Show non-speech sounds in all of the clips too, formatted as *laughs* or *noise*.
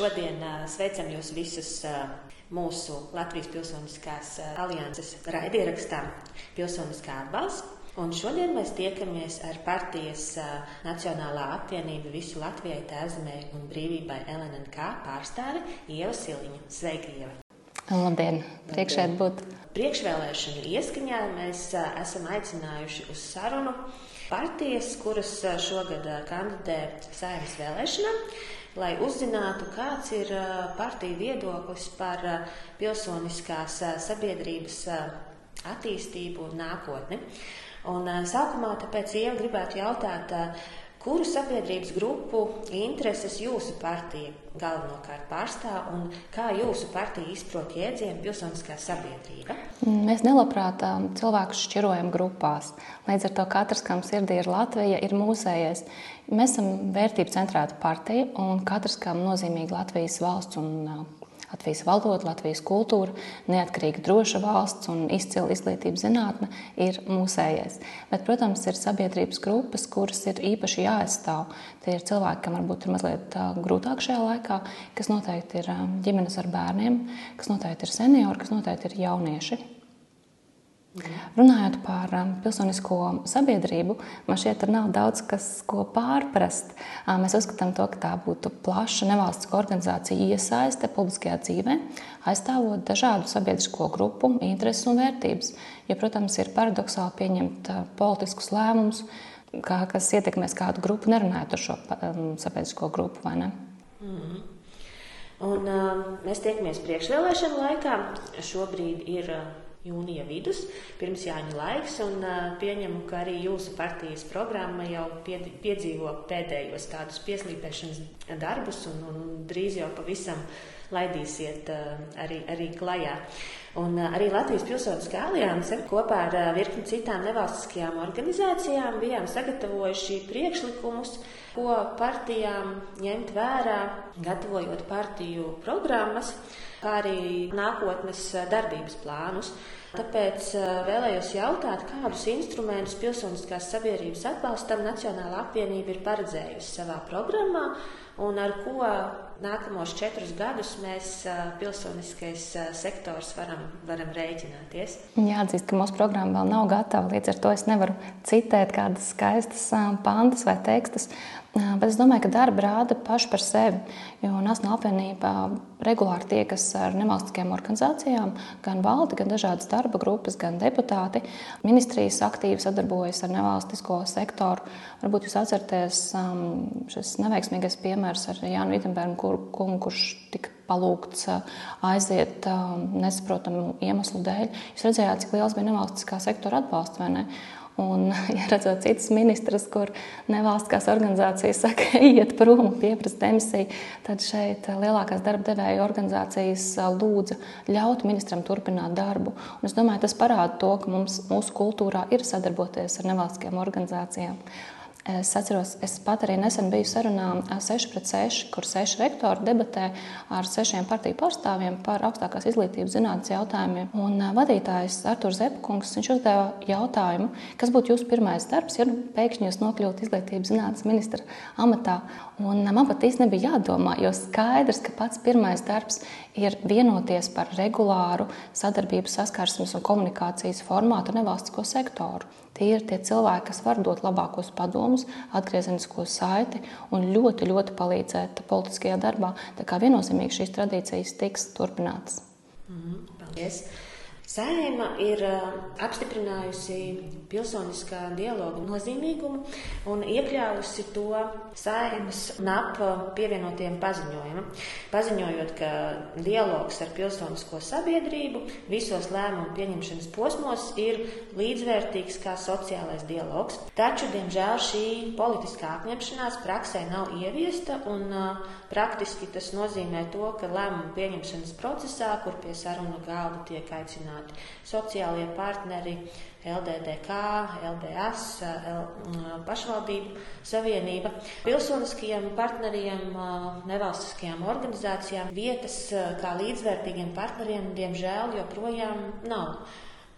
Šodien sveicam jūs visus mūsu Latvijas Pilsoniskās alianses raidierakstā Pilsoniskā atbalsta. Un šodien mēs tiekamies ar partijas Nacionālā apvienība visu Latvijai, Tēvzemē un brīvībai LNK pārstāvi Ieva Siliņa. Sveika, Ieva! Labdien! Priekšēd būt! Priekšvēlēšanu ieskaņā mēs esam aicinājuši uz sarunu partijas, kuras šogad kandidē saimnes vēlēšanām lai uzzinātu, kāds ir partiju viedoklis par pilsoniskās sabiedrības attīstību un nākotni. Un sākumā tāpēc jau gribētu jautāt, Kuru sabiedrības grupu intereses jūsu partija galvenokārt pārstāv un kā jūsu partija izprot jēdzienu pilsoniskā sabiedrība? Mēs nelabprāt cilvēkus šķirojam grupās. Līdz ar to katrs, kam sirdī ir Latvija, ir mūsējais. Mēs esam vērtību centrēta partija un katrs, kam nozīmīgi Latvijas valsts un Latvijas valoda, Latvijas kultūra, neatkarīga, droša valsts un izcila izglītības zinātne ir mūsējais. Bet, protams, ir sabiedrības grupas, kuras ir īpaši jāaizstāv. Tie ir cilvēki, kam varbūt ir mazliet grūtāk šajā laikā, kas noteikti ir ģimenes ar bērniem, kas noteikti ir seniori, kas noteikti ir jaunieši. Runājot par um, pilsonisko sabiedrību, man šķiet, ka nav daudz kas, ko pārprast. Um, mēs uzskatām, to, ka tā būtu plaša nevalstiska organizācija iesaiste publiskajā dzīvē, aizstāvot dažādu sabiedrisko grupu intereses un vērtības. Ja, protams, ir paradoxāli pieņemt uh, politiskus lēmumus, kā, kas ietekmēs kādu grupu, nerunājot ar šo um, sabiedrisko grupu. Mm -hmm. Un, uh, mēs tiekamies priekšvēlēšanu laikā. Šobrīd ir uh, jūnija vidus, pirms Jāņa laiks, un pieņemu, ka arī jūsu partijas programma jau piedzīvo pēdējos tādus pieslīpēšanas darbus, un, un drīz jau pavisam laidīsiet arī, arī klajā. Un arī Latvijas Pilsoniskā alianse kopā ar virkni citām nevalstiskajām organizācijām bijām sagatavojuši priekšlikumus, ko partijām ņemt vērā, gatavojot partiju programmas kā arī nākotnes eh, darbības plānus. Tāpēc eh, vēlējos jautāt, kādus instrumentus pilsoniskās sabiedrības atbalstam Nacionāla apvienība ir paredzējusi savā programmā un ar ko nākamos četrus gadus mēs, pilsoniskais sektors, varam, varam rēķināties. Jāatzīst, ka mūsu programma vēl nav gatava, līdz ar to es nevaru citēt kādas skaistas pantas vai tekstus. Bet es domāju, ka darba rāda paši par sevi. Jo Nacionāla apvienība regulāri tiekas ar nevalstiskajām organizācijām, gan valdi, gan dažādas darba grupas, gan deputāti. Ministrijas aktīvi sadarbojas ar nevalstisko sektoru. Varbūt jūs atceraties šis neveiksmīgais piemērs ar Jānu Vitsenbergu kungu, kurš tika palūgts aiziet nesaprotamu iemeslu dēļ. Jūs redzējāt, cik liels bija nevalstiskā sektora atbalsts, vai ne? Un, *laughs* ja redzot citas ministras, kur nevalstiskās organizācijas saka, *laughs* ejiet prom un pieprasa demisiju, tad šeit lielākās darba devēja organizācijas lūdza ļaut ministram turpināt darbu. Un es domāju, tas parāda to, ka mums, mūsu kultūrā ir sadarboties ar nevalstiskajām organizācijām. Es atceros, es pat arī nesen biju sarunā 6 pret 6, kur 6 rektori debatē ar 6 partiju pārstāvjiem par augstākās izglītības zinātnes jautājumiem. Un vadītājs Artūrs Zepkungs uzdeva jautājumu, kas būtu jūsu pirmais darbs, ja nu pēkšņi jūs nokļūtu izglītības zinātnes ministra amatā. Un man pat īsti nebija jādomā, jo skaidrs, ka pats pirmais darbs ir vienoties par regulāru sadarbības, saskarsmes un komunikācijas formātu nevalstisko sektoru. Tie ir tie cilvēki, kas var dot labākos padomus, atgriezenisko saiti un ļoti, ļoti palīdzēt politiskajā darbā. Tā kā viennozīmīgi šīs tradīcijas tiks turpinātas. Mm -hmm. Paldies! Sēma ir apstiprinājusi pilsoniskā dialoga nozīmīgumu un iekļāvusi to sēmas NAP pievienotiem paziņojumam. Paziņojot, ka dialogs ar pilsonisko sabiedrību visos lēmumu pieņemšanas posmos ir līdzvērtīgs kā sociālais dialogs. Taču, diemžēl, šī politiskā apņemšanās praksē nav ieviesta un praktiski tas nozīmē to, ka lēmumu pieņemšanas procesā, kur pie sarunu galda tiek aicināti aicināti sociālie partneri, LDDK, LBS, L, mm, pašvaldību savienība, pilsoniskajiem partneriem, nevalstiskajām organizācijām vietas kā līdzvērtīgiem partneriem, diemžēl, joprojām nav.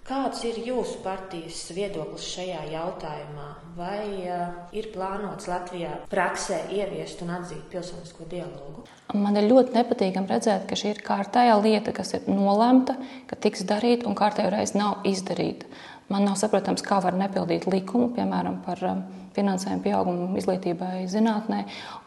Kāds ir jūsu partijas viedoklis šajā jautājumā? Vai uh, ir plānots Latvijā praksē ieviest un atzīt pilsonisko dialogu? Man ir ļoti nepatīkami redzēt, ka šī ir kārtējā lieta, kas ir nolemta, ka tiks darīta un kārtējo reizi nav izdarīta. Man nav saprotams, kā var nepildīt likumu, piemēram, par uh, finansējumu pieaugumu izglītībai, zinātnē.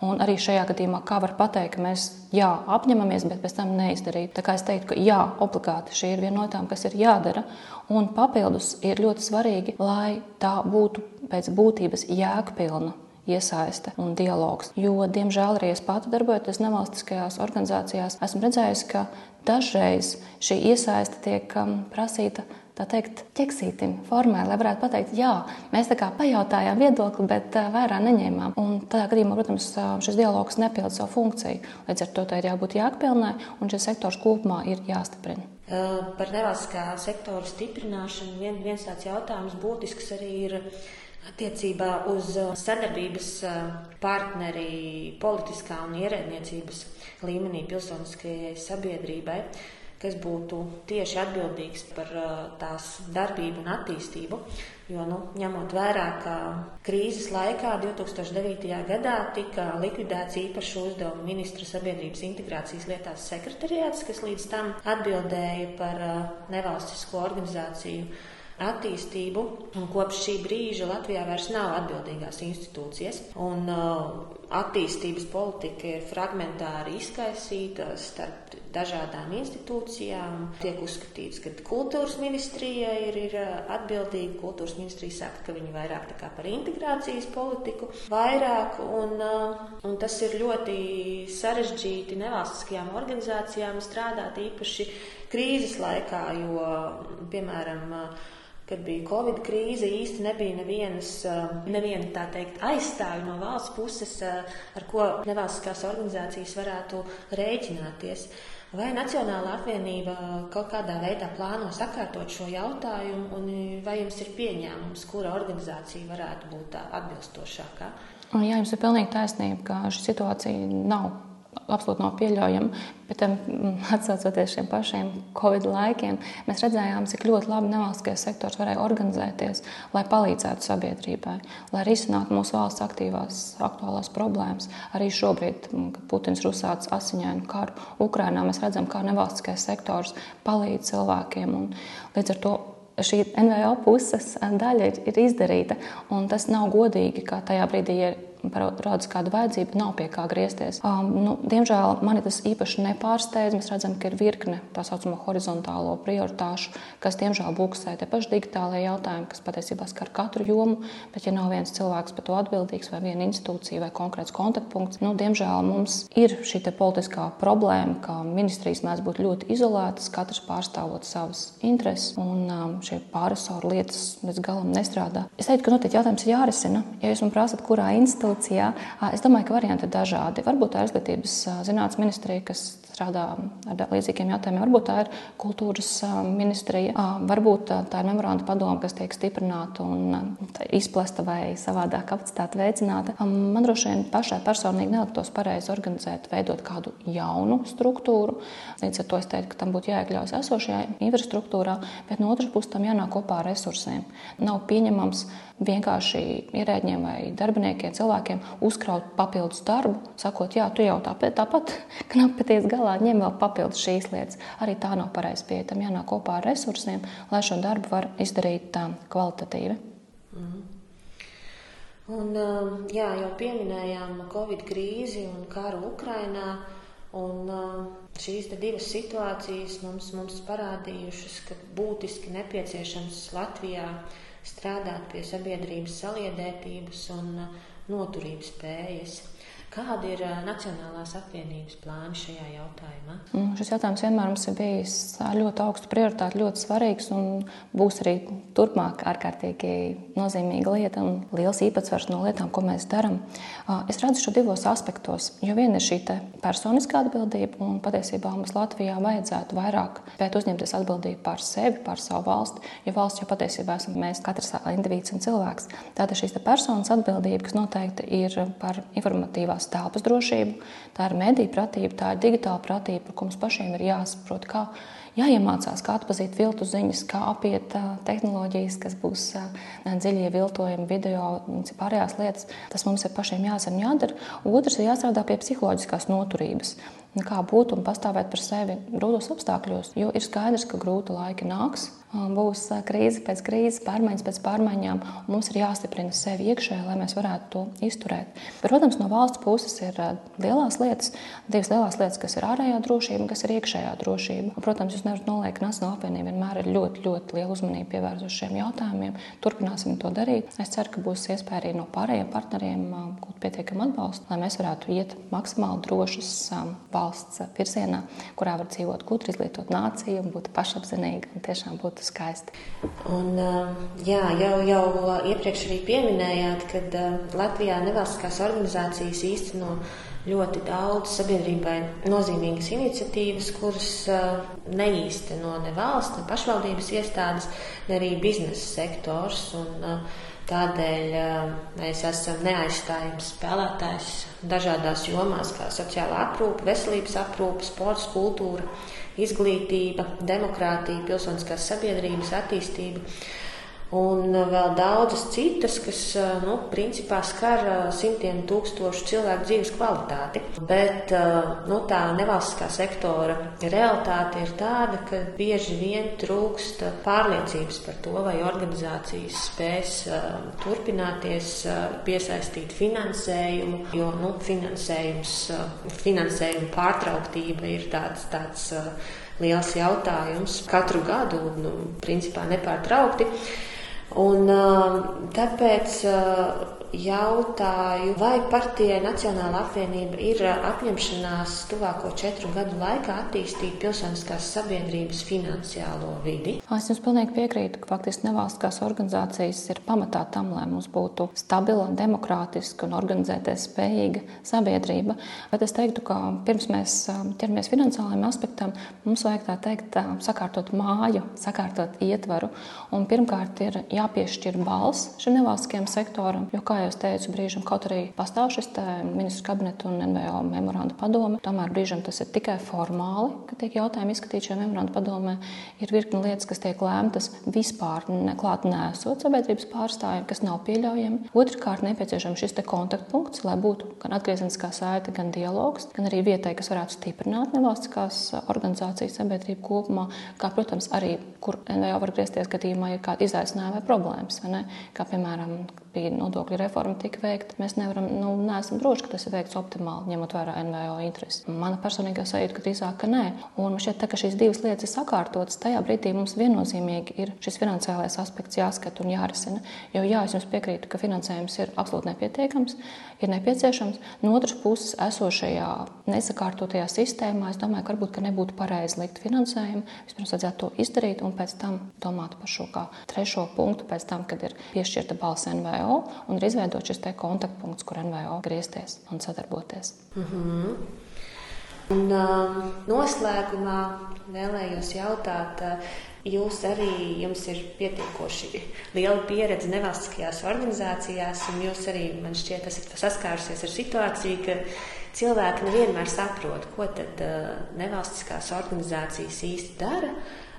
Un arī šajā gadījumā, kā var pateikt, mēs jā, apņemamies, bet pēc tam neizdarīt. Tā kā es teiktu, ka jā, obligāti šī ir viena no tām, kas ir jādara. Un papildus ir ļoti svarīgi, lai tā būtu pēc būtības jēgpilna iesaiste un dialogs. Jo, diemžēl, arī es pati darbojoties nevalstiskajās organizācijās, esmu redzējusi, ka dažreiz šī iesaiste tiek um, prasīta tā teikt, ķeksītim formē, lai varētu pateikt, jā, mēs tā kā pajautājām viedokli, bet vērā neņēmām. Un tādā gadījumā, protams, šis dialogs nepilda savu funkciju. Līdz ar to tā ir jābūt jākpilnai, un šis sektors kopumā ir jāstiprina. Par nevalstiskā sektora stiprināšanu vien, viens tāds jautājums būtisks arī ir attiecībā uz sadarbības partneri politiskā un ierēdniecības līmenī pilsoniskajai sabiedrībai kas būtu tieši atbildīgs par tās darbību un attīstību. Jo, nu, ņemot vērā, ka krīzes laikā 2009. gadā tika likvidēts īpašu uzdevumu ministra sabiedrības integrācijas lietās sekretariāts, kas līdz tam atbildēja par nevalstisko organizāciju attīstību. Kopš šī brīža Latvijā vairs nav atbildīgās institūcijas. Un, uh, attīstības politika ir fragmentāri izkaisīta starp dažādām institūcijām. Tiek uzskatīts, ka kultūras ministrija ir, ir uh, atbildīga. Kultūras ministrija saka, ka viņi vairāk par integrācijas politiku vairāk, un, uh, un tas ir ļoti sarežģīti nevalstiskajām organizācijām strādāt īpaši krīzes laikā, jo, piemēram, kad bija Covid krīze, īsti nebija nevienas, eh, neviena tā teikt, aizstāvja no valsts puses, eh, ar ko nevalstiskās organizācijas varētu rēķināties. Vai Nacionāla apvienība kaut kādā veidā plāno sakārtot šo jautājumu, un vai jums ir pieņēmums, kura organizācija varētu būt tā atbilstošākā? Jā, jums ir pilnīgi taisnība, ka šī situācija nav absolūti nav pieļaujama. Bet, um, atcaucoties šiem pašiem Covid laikiem, mēs redzējām, cik ļoti labi nevalstiskais sektors varēja organizēties, lai palīdzētu sabiedrībai, lai risinātu mūsu valsts aktīvās, aktuālās problēmas. Arī šobrīd, kad Putins ir uzsācis asiņainu karu Ukrajinā, mēs redzam, kā nevalstiskais sektors palīdz cilvēkiem. Līdz ar to šī NVO puses daļa ir, ir izdarīta. Tas nav godīgi, ka tajā brīdī, ja parādās kāda vajadzība, nav pie kā griezties. Um, nu, diemžēl mani tas īpaši nepārsteidz. Mēs redzam, ka ir virkne tā saucamo horizontālo prioritāšu, kas diemžēl buksē te paši digitālajie jautājumi, kas patiesībā skar katru jomu. Bet, ja nav viens cilvēks par to atbildīgs, vai viena institūcija, vai konkrēts kontaktpunkts, nu, diemžēl mums ir šī politiskā problēma, ka ministrijas mēdz būt ļoti izolētas, katrs pārstāvot savas intereses, un um, šie pārisoru lietas līdz galam nestrādā. Es teiktu, ka noteikti jautājums ir jārisina. Ja jūs man prasat, kurā institūcijā institūcijā. Es domāju, ka varianti ir dažādi. Varbūt tā ir izglītības zinātnes ministrija, kas strādā ar līdzīgiem jautājumiem. Varbūt tā ir kultūras ministrija, varbūt tā ir memoranda padoma, kas tiek stiprināta un izplesta vai savādāk kapacitāte veicināta. Man droši vien pašai personīgi neliktos pareizi organizēt, veidot kādu jaunu struktūru. Līdz ar to es teiktu, ka tam būtu jāiekļaujas esošajā infrastruktūrā, bet no otras puses tam jānāk kopā ar resursiem. Nav pieņemams vienkārši ierēģiem vai darbiniekiem, cilvēkiem uzkraut papildus darbu, sakot, jā, tu jau tāpēc, tāpat *laughs* knapi paties galā ņem vēl papildus šīs lietas. Arī tā nav pareizi pieeja. Tam jānāk kopā ar resursiem, lai šo darbu var izdarīt kvalitatīvi. Mm. Un, um, jā, jau pieminējām Covid krīzi un karu Ukrainā. Un, um, šīs divas situācijas mums, mums parādījušas, ka būtiski nepieciešams Latvijā strādāt pie sabiedrības saliedētības un uh, noturības spējas. Kāda ir Nacionālās apvienības plāni šajā jautājumā? Mm, šis jautājums vienmēr mums ir bijis ļoti augstu prioritāti, ļoti svarīgs un būs arī turpmāk ārkārtīgi nozīmīga lieta un liels īpatsvars no lietām, ko mēs darām. Es redzu šo divos aspektos, jo viena ir šī personiskā atbildība un patiesībā mums Latvijā vajadzētu vairāk spēt uzņemties atbildību par sevi, par savu valsti, jo valsts jau patiesībā esam mēs katrs indivīds un cilvēks. Tātad šīs personas atbildība, kas noteikti ir par informatīvās tās telpas drošību, tā ir mediju pratība, tā ir digitāla pratība, par ko mums pašiem ir jāsaprot, kā jāiemācās, kā atpazīt viltu ziņas, kā apiet tehnoloģijas, kas būs dziļie viltojumi, video un pārējās lietas. Tas mums ir pašiem jāzina, jādara. Otrs ir jāstrādā pie psiholoģiskās noturības kā būt un pastāvēt par sevi grūtos apstākļos. Jo ir skaidrs, ka grūti laiki nāks, būs krīze pēc krīzes, pārmaiņas pēc pārmaiņām. Mums ir jāstiprina sevi iekšēji, lai mēs varētu to izturēt. Protams, no valsts puses ir lielās lietas, divas lielās lietas, kas ir ārējā drošība un kas ir iekšējā drošība. Protams, jūs nevarat noliekt, ka Nacionāla apvienība vienmēr ir ļoti, ļoti liela uzmanība pievērsusi šiem jautājumiem. Turpināsim to darīt. Es ceru, ka būs iespēja arī no pārējiem partneriem gūt pietiekamu atbalstu, lai mēs varētu iet maksimāli drošas valsts virzienā, kurā var dzīvot gudri, izglītot nāciju un būt pašapziņīga un tiešām būt skaisti. Un, jā, jau, jau iepriekš arī pieminējāt, ka Latvijā nevalstiskās organizācijas īsteno ļoti daudz sabiedrībai nozīmīgas iniciatīvas, kuras neīsteno ne valsts, ne pašvaldības iestādes, ne arī biznesa sektors. Un, Tādēļ mēs esam neaizstājams spēlētājs dažādās jomās, kā sociālā aprūpe, veselības aprūpe, sports, kultūra izglītība, demokrātija, pilsoniskās sabiedrības attīstība. Un vēl daudzas citas, kas nu, principā skar simtiem tūkstošu cilvēku dzīves kvalitāti. Bet nu, tā nevalstiskā sektora realitāte ir tāda, ka bieži vien trūkst pārliecības par to, vai organizācijas spēs turpināties, piesaistīt finansējumu, jo nu, finansējuma pārtrauktība ir tāds. tāds liels jautājums katru gadu, nu, principā nepārtraukti. Un, tāpēc jautāju, vai partijai Nacionāla apvienība ir apņemšanās tuvāko četru gadu laikā attīstīt pilsoniskās sabiedrības finansiālo vidi? Es jums pilnīgi piekrītu, ka faktiski nevalstiskās organizācijas ir pamatā tam, lai mums būtu stabila, demokrātiska un organizēties spējīga sabiedrība. Bet es teiktu, ka pirms mēs ķeramies finansiālajiem aspektam, mums vajag tā teikt, sakārtot māju, sakārtot ietvaru. Un pirmkārt ir jāpiešķir balss šim nevalstiskajam sektoram, jo, kā jau teicu, brīžam kaut arī pastāv šis ministru kabineta un NVO memoranda padome. Tomēr brīžam tas ir tikai formāli, ka tiek jautājumi izskatīti šajā memoranda padomē. Ir virkni lietas, kas tiek lēmtas vispār neklāt nesot sabiedrības pārstāvjiem, kas nav pieļaujami. Otrkārt, nepieciešams šis kontaktpunkts, lai būtu gan atgriezeniskā saite, gan dialogs, gan arī vietai, kas varētu stiprināt nevalstiskās organizācijas sabiedrību kopumā, kā, protams, arī, kur NVO var griezties gadījumā, ja kāda izaicinājuma vai problēmas, vai kā piemēram bija nodokļu reforma tika veikta, mēs nevaram, nu, neesam droši, ka tas ir veikts optimāli, ņemot vērā NVO intereses. Mana personīgā sajūta, ka drīzāk, ka nē. Un man šķiet, tā, ka šīs divas lietas ir sakārtotas, tajā brīdī mums viennozīmīgi ir šis finansiālais aspekts jāskata un jārisina. Jo jā, es jums piekrītu, ka finansējums ir absolūti nepietiekams, ir nepieciešams. No otras puses, esošajā nesakārtotajā sistēmā, es domāju, ka varbūt ka nebūtu pareizi likt finansējumu. Vispirms vajadzētu to izdarīt un pēc tam domāt par šo kā trešo punktu, pēc tam, kad ir piešķirta balss NVO. NVO un ir izveidots šis kontaktpunkts, kur NVO griezties un sadarboties. Mm -hmm. Un, uh, noslēgumā vēlējos jautāt, uh, jūs arī jums ir pietiekoši liela pieredze nevalstiskajās organizācijās, un jūs arī, man šķiet, esat saskārusies ar situāciju, ka cilvēki nevienmēr saprot, ko tad uh, nevalstiskās organizācijas īsti dara.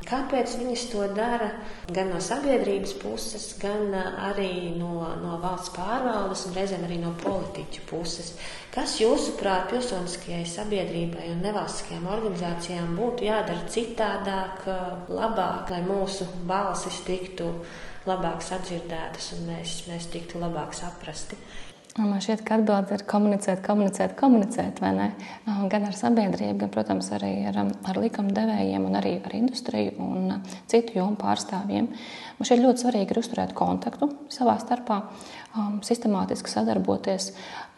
Kāpēc viņas to dara? Gan no sabiedrības puses, gan arī no, no valsts pārvaldes un reizēm arī no politiķu puses. Kas jūsuprāt pilsoniskajai sabiedrībai un nevalstiskajām organizācijām būtu jādara citādāk, labāk, lai mūsu balsis tiktu labāk sadzirdētas un mēs, mēs tiktu labāk saprasti? Man šķiet, ka atbilde ir komunicēt, komunicēt, komunicēt. Gan ar sabiedrību, gan, protams, arī ar, ar likumdevējiem, un arī ar industriju un citu jomu pārstāvjiem. Man šķiet ļoti svarīgi ir uzturēt kontaktu savā starpā, um, sistemātiski sadarboties,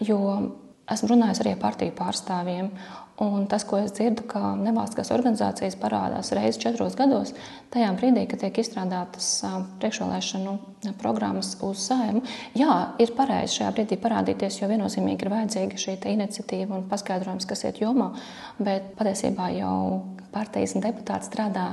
jo esmu runājis arī ar partiju pārstāvjiem. Un tas, ko es dzirdu, ka nevalstiskās organizācijas parādās reizes četros gados, tajā brīdī, kad tiek izstrādātas priekšvēlēšanu programmas uz sēmu, jā, ir pareizi šajā brīdī parādīties, jo viennozīmīgi ir vajadzīga šī iniciatīva un paskaidrojums, kas iet jomā. Bet patiesībā jau partijas un deputāti strādā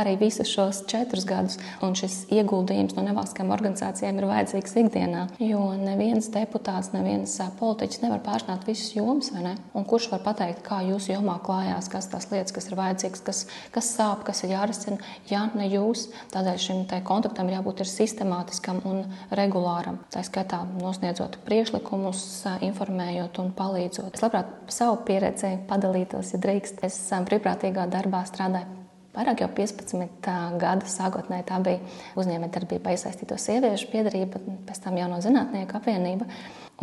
arī visus šos četrus gadus. Un šis ieguldījums no nevalstiskajām organizācijām ir vajadzīgs ikdienā. Jo neviens deputāts, neviens politiķis nevar pārstāvēt visas jomas, vai ne? Un kurš var pateikt, kā jūsu jomā klājās, kas tās lietas, kas ir vajadzīgas, kas, kas sāp, kas ir jārisina, ja ne jūs. Tādēļ šim kontaktam ir jābūt ir sistemātiskam un regulāram. Tā skaitā nosniedzot priekšlikumus, informējot un palīdzot. Es labprāt savu pieredzi padalītos, ja drīkst. Es brīvprātīgā darbā strādāju Vairāk jau 15 gadu sākotnēji tā bija uzņēmējdarbībā iesaistīto sieviešu piedarība, pēc tam jauno zinātnieku apvienība.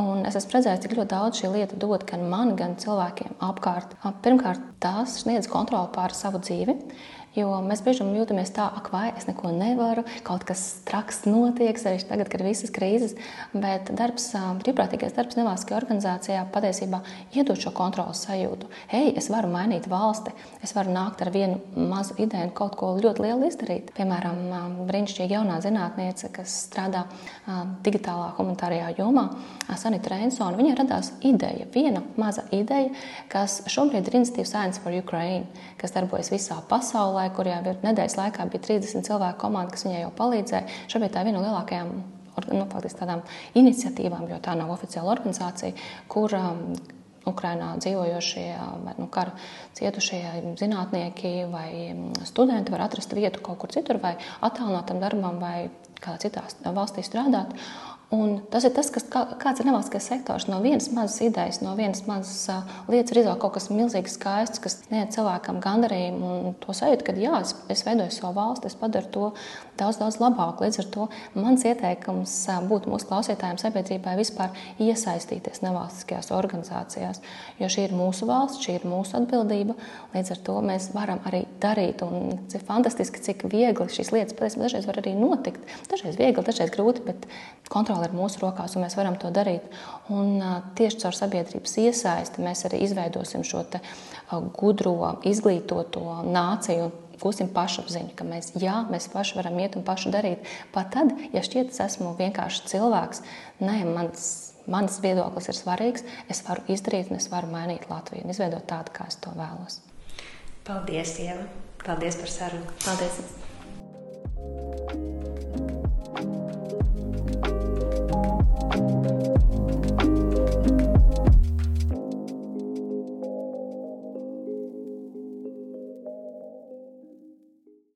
Un es esmu redzējis, cik ļoti daudz šī lieta dod gan man, gan cilvēkiem apkārt. Pirmkārt, tās sniedz kontroli pār savu dzīvi. Jo mēs bieži vien jūtamies tā, ak, vai es neko nevaru, kaut kas traks notiek, arī tagad, kad ir visas krīzes. Bet darbs, brīvprātīgais darbs nevalstiskajā organizācijā patiesībā iedod šo kontrolas sajūtu. Hei, es varu mainīt valsti, es varu nākt ar vienu mazu ideju un kaut ko ļoti lielu izdarīt. Piemēram, brīnišķīga jaunā zinātniece, kas strādā digitālā humanitārajā jomā, Sanita Reinsona. Viņai radās ideja, viena maza ideja, kas šobrīd ir iniciatīva Science for Ukraine, kas darbojas visā pasaulē Itālijā, kur jau ir nedēļas laikā bija 30 cilvēku komanda, kas viņai jau palīdzēja. Šobrīd tā ir viena no lielākajām nu, tādām iniciatīvām, jo tā nav oficiāla organizācija, kur um, Ukrainā dzīvojošie vai nu, kara cietušie zinātnieki vai um, studenti var atrast vietu kaut kur citur, vai attālinātam darbam, vai kādā citā valstī strādāt. Un tas ir tas, kas, kā, kāds ir nevalstiskais sektors. No vienas mazas idejas, no vienas mazas uh, lietas ir izvēlēts kaut kas milzīgi skaists, kas sniedz cilvēkam gandarījumu un to sajūtu, ka jā, es, es veidoju savu valsti, es padaru to daudz, daudz labāk. Līdz ar to mans ieteikums uh, būtu mūsu klausītājiem, sabiedrībai vispār iesaistīties nevalstiskajās organizācijās, jo šī ir mūsu valsts, šī ir mūsu atbildība. Līdz ar to mēs varam arī darīt. Un cik fantastiski, cik viegli šīs lietas patiesībā dažreiz var arī notikt. Dažreiz viegli, dažreiz grūti, bet kontrolēt kontrole ir mūsu rokās, un mēs varam to darīt. Un, tieši caur sabiedrības iesaisti mēs arī izveidosim šo te, gudro, izglītoto nāciju. Gūsim pašapziņu, ka mēs, jā, mēs paši varam iet un paši darīt. Pat tad, ja šķiet, es esmu vienkārši cilvēks, nē, mans, mans viedoklis ir svarīgs, es varu izdarīt un es varu mainīt Latviju un izveidot tādu, kā es to vēlos. Paldies, Ieva! Paldies par sarunu! Paldies!